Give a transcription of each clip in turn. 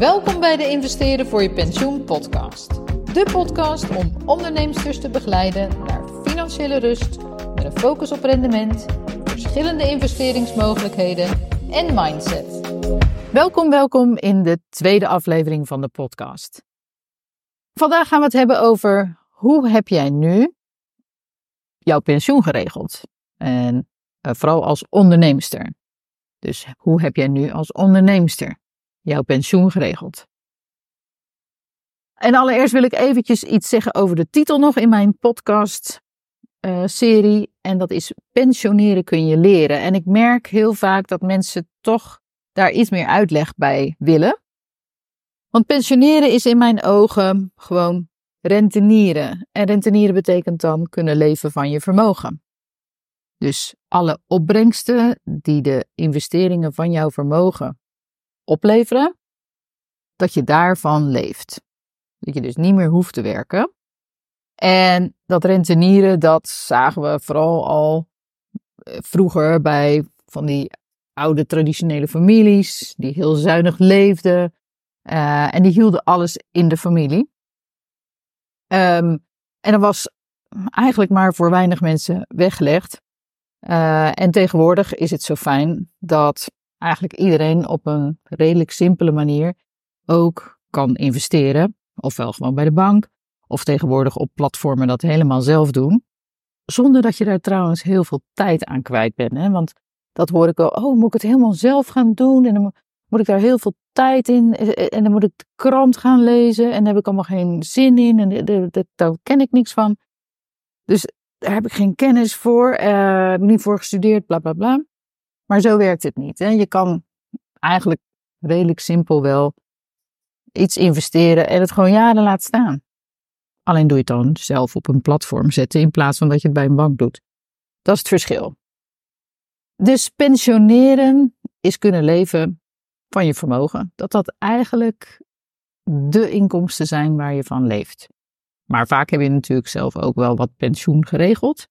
Welkom bij de Investeren voor je pensioen podcast. De podcast om ondernemers te begeleiden naar financiële rust met een focus op rendement, verschillende investeringsmogelijkheden en mindset. Welkom, welkom in de tweede aflevering van de podcast. Vandaag gaan we het hebben over hoe heb jij nu jouw pensioen geregeld? En uh, vooral als onderneemster. Dus hoe heb jij nu als onderneemster jouw pensioen geregeld? En allereerst wil ik eventjes iets zeggen over de titel nog in mijn podcast uh, serie. En dat is pensioneren kun je leren. En ik merk heel vaak dat mensen toch daar iets meer uitleg bij willen. Want pensioneren is in mijn ogen gewoon rentenieren. En rentenieren betekent dan kunnen leven van je vermogen. Dus alle opbrengsten die de investeringen van jouw vermogen opleveren, dat je daarvan leeft. Dat je dus niet meer hoeft te werken. En dat rentenieren, dat zagen we vooral al eh, vroeger bij van die oude traditionele families, die heel zuinig leefden. Uh, en die hielden alles in de familie. Um, en dat was eigenlijk maar voor weinig mensen weggelegd. Uh, en tegenwoordig is het zo fijn dat eigenlijk iedereen op een redelijk simpele manier ook kan investeren. Ofwel gewoon bij de bank, of tegenwoordig op platformen dat helemaal zelf doen. Zonder dat je daar trouwens heel veel tijd aan kwijt bent. Hè? Want dat hoor ik al, oh, moet ik het helemaal zelf gaan doen? En dan moet ik daar heel veel tijd in. En dan moet ik de krant gaan lezen. En daar heb ik allemaal geen zin in. En daar ken ik niks van. Dus daar heb ik geen kennis voor. Uh, niet voor gestudeerd, bla bla bla. Maar zo werkt het niet. Hè? Je kan eigenlijk redelijk simpel wel iets investeren en het gewoon jaren laten staan. Alleen doe je het dan zelf op een platform zetten in plaats van dat je het bij een bank doet. Dat is het verschil. Dus pensioneren is kunnen leven van je vermogen. Dat dat eigenlijk de inkomsten zijn waar je van leeft. Maar vaak heb je natuurlijk zelf ook wel wat pensioen geregeld.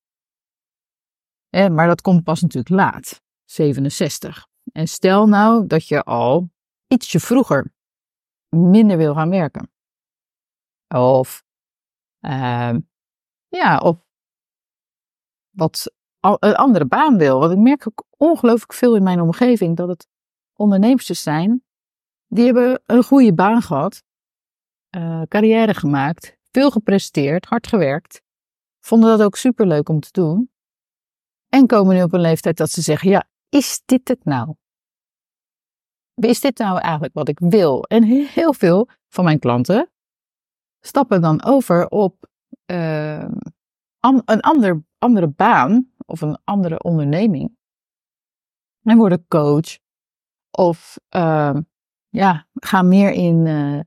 Eh, maar dat komt pas natuurlijk laat, 67. En stel nou dat je al ietsje vroeger minder wil gaan werken. Of, uh, ja, of wat een andere baan wil. Want ik merk ook ongelooflijk veel in mijn omgeving dat het ondernemers zijn. Die hebben een goede baan gehad, uh, carrière gemaakt, veel gepresteerd, hard gewerkt. Vonden dat ook superleuk om te doen. En komen nu op een leeftijd dat ze zeggen: Ja, is dit het nou? Is dit nou eigenlijk wat ik wil? En heel veel van mijn klanten stappen dan over op uh, een ander, andere baan of een andere onderneming. En worden coach of uh, ja, gaan meer in uh,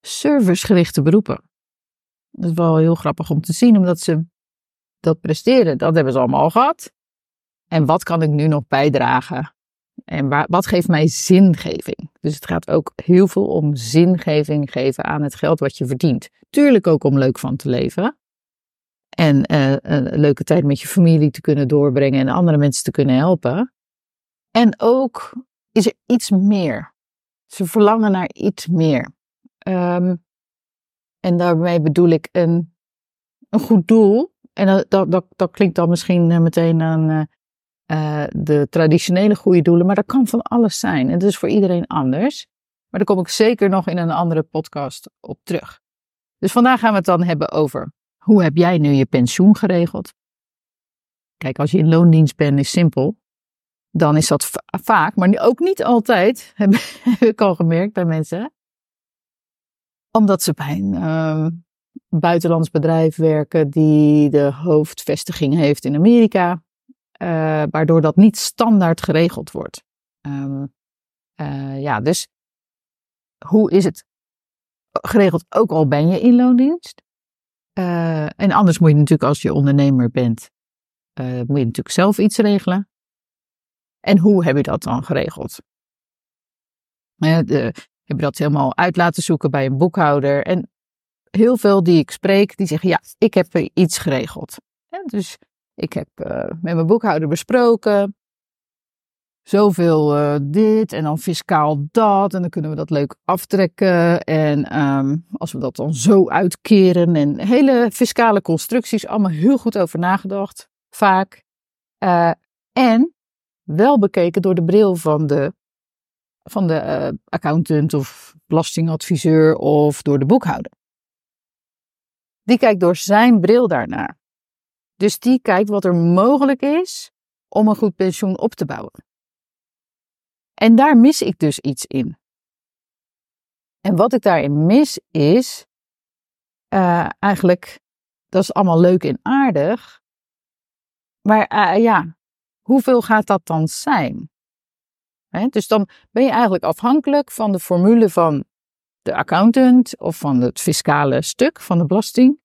servicegerichte beroepen. Dat is wel heel grappig om te zien, omdat ze dat presteren. Dat hebben ze allemaal al gehad. En wat kan ik nu nog bijdragen? En wat geeft mij zingeving? Dus het gaat ook heel veel om zingeving geven aan het geld wat je verdient. Tuurlijk ook om leuk van te leven. En uh, een leuke tijd met je familie te kunnen doorbrengen en andere mensen te kunnen helpen. En ook is er iets meer. Ze verlangen naar iets meer. Um, en daarmee bedoel ik een, een goed doel. En dat, dat, dat, dat klinkt dan misschien eh, meteen aan uh, de traditionele goede doelen, maar dat kan van alles zijn. En dat is voor iedereen anders. Maar daar kom ik zeker nog in een andere podcast op terug. Dus vandaag gaan we het dan hebben over hoe heb jij nu je pensioen geregeld? Kijk, als je in loondienst bent, is simpel. Dan is dat vaak, maar ook niet altijd, heb ik al gemerkt bij mensen omdat ze bij een uh, buitenlands bedrijf werken die de hoofdvestiging heeft in Amerika. Uh, waardoor dat niet standaard geregeld wordt. Um, uh, ja, dus hoe is het geregeld? Ook al ben je in loondienst. Uh, en anders moet je natuurlijk als je ondernemer bent, moet je natuurlijk zelf iets regelen. En hoe heb je dat dan geregeld? Heb je dat helemaal uit laten zoeken bij een boekhouder. En heel veel die ik spreek, die zeggen, ja, ik heb iets geregeld. dus ik heb uh, met mijn boekhouder besproken. zoveel uh, dit en dan fiscaal dat. En dan kunnen we dat leuk aftrekken. En um, als we dat dan zo uitkeren. En hele fiscale constructies, allemaal heel goed over nagedacht, vaak. Uh, en wel bekeken door de bril van de, van de accountant of belastingadviseur of door de boekhouder. Die kijkt door zijn bril daarnaar. Dus die kijkt wat er mogelijk is om een goed pensioen op te bouwen. En daar mis ik dus iets in. En wat ik daarin mis is uh, eigenlijk, dat is allemaal leuk en aardig, maar uh, ja, hoeveel gaat dat dan zijn? Dus dan ben je eigenlijk afhankelijk van de formule van de accountant of van het fiscale stuk van de belasting.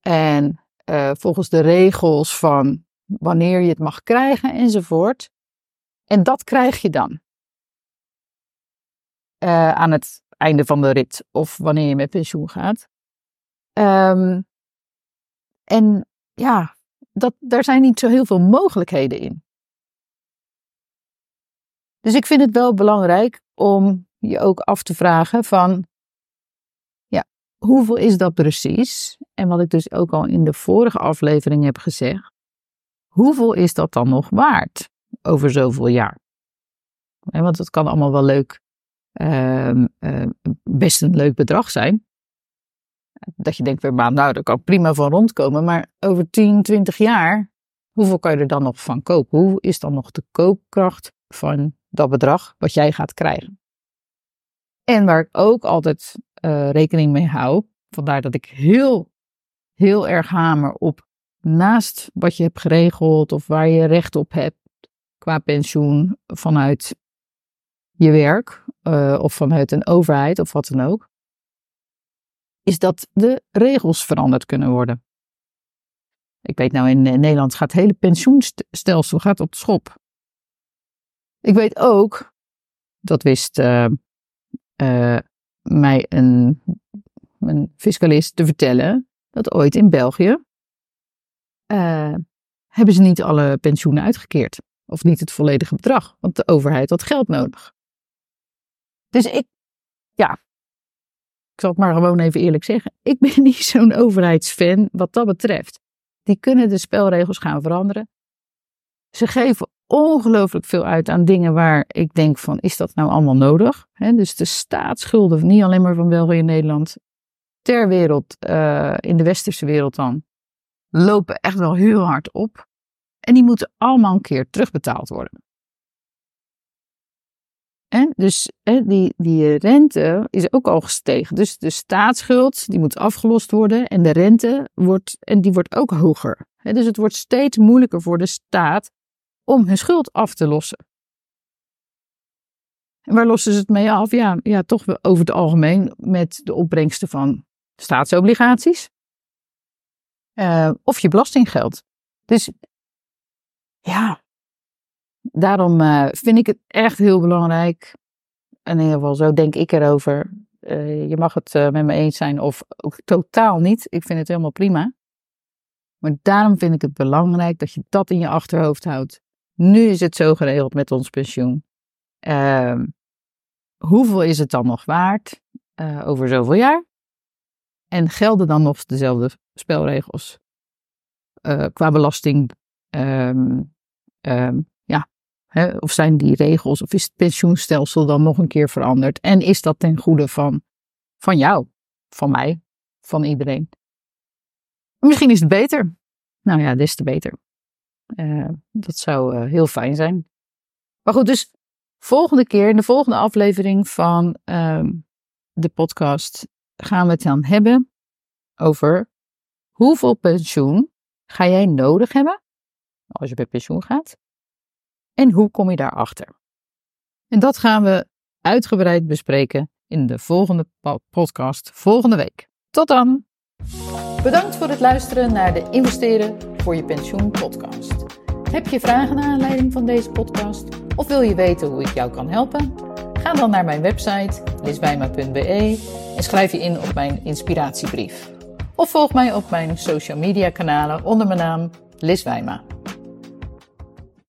En uh, volgens de regels van wanneer je het mag krijgen enzovoort. En dat krijg je dan. Uh, aan het einde van de rit of wanneer je met pensioen gaat. Um, en ja, dat, daar zijn niet zo heel veel mogelijkheden in. Dus ik vind het wel belangrijk om je ook af te vragen van, hoeveel is dat precies? En wat ik dus ook al in de vorige aflevering heb gezegd, hoeveel is dat dan nog waard over zoveel jaar? Want het kan allemaal wel leuk, uh, uh, best een leuk bedrag zijn. Dat je denkt maand, nou, daar kan prima van rondkomen. Maar over 10, 20 jaar, hoeveel kan je er dan nog van kopen? Hoe is dan nog de koopkracht van dat bedrag wat jij gaat krijgen? En waar ik ook altijd uh, rekening mee hou, vandaar dat ik heel, heel erg hamer op naast wat je hebt geregeld of waar je recht op hebt qua pensioen vanuit je werk uh, of vanuit een overheid of wat dan ook, is dat de regels veranderd kunnen worden. Ik weet nou, in Nederland gaat het hele pensioenstelsel gaat op de schop. Ik weet ook, dat wist uh, mij een, fiscalist te vertellen, dat ooit in België uh, hebben ze niet alle pensioenen uitgekeerd. Of niet het volledige bedrag, want de overheid had geld nodig. Dus ik, ja, ik zal het maar gewoon even eerlijk zeggen, ik ben niet zo'n overheidsfan wat dat betreft. Die kunnen de spelregels gaan veranderen. Ze geven ongelooflijk veel uit aan dingen waar ik denk van, is dat nou allemaal nodig? dus de staatsschulden, niet alleen maar van België en Nederland, ter wereld, uh, in de westerse wereld dan, lopen echt wel heel hard op. En die moeten allemaal een keer terugbetaald worden. En dus die, die rente is ook al gestegen. Dus de staatsschuld die moet afgelost worden en de rente wordt, en die wordt ook hoger. Dus het wordt steeds moeilijker voor de staat om hun schuld af te lossen. En waar lossen ze het mee af? Ja, ja, toch over het algemeen met de opbrengsten van staatsobligaties. Uh, of je belastinggeld. Dus ja, daarom uh, vind ik het echt heel belangrijk. In ieder geval, zo denk ik erover. Uh, je mag het met me eens zijn of ook totaal niet. Ik vind het helemaal prima. Maar daarom vind ik het belangrijk dat je dat in je achterhoofd houdt. Nu is het zo geregeld met ons pensioen. Uh, hoeveel is het dan nog waard uh, over zoveel jaar? En gelden dan nog dezelfde spelregels uh, qua belasting? Um, um, ja, of zijn die regels of is het pensioenstelsel dan nog een keer veranderd? En is dat ten goede van, van jou, van mij, van iedereen? Misschien is het beter. Nou ja, des te beter. Uh, dat zou uh, heel fijn zijn. Maar goed, dus volgende keer, in de volgende aflevering van uh, de podcast, gaan we het dan hebben over hoeveel pensioen ga jij nodig hebben als je bij pensioen gaat en hoe kom je daarachter. En dat gaan we uitgebreid bespreken in de volgende podcast volgende week. Tot dan! Bedankt voor het luisteren naar de Investeren voor je pensioen podcast. Heb je vragen naar aanleiding van deze podcast of wil je weten hoe ik jou kan helpen? Ga dan naar mijn website liswijma.be en schrijf je in op mijn inspiratiebrief. Of volg mij op mijn social media kanalen onder mijn naam Liz Wijma.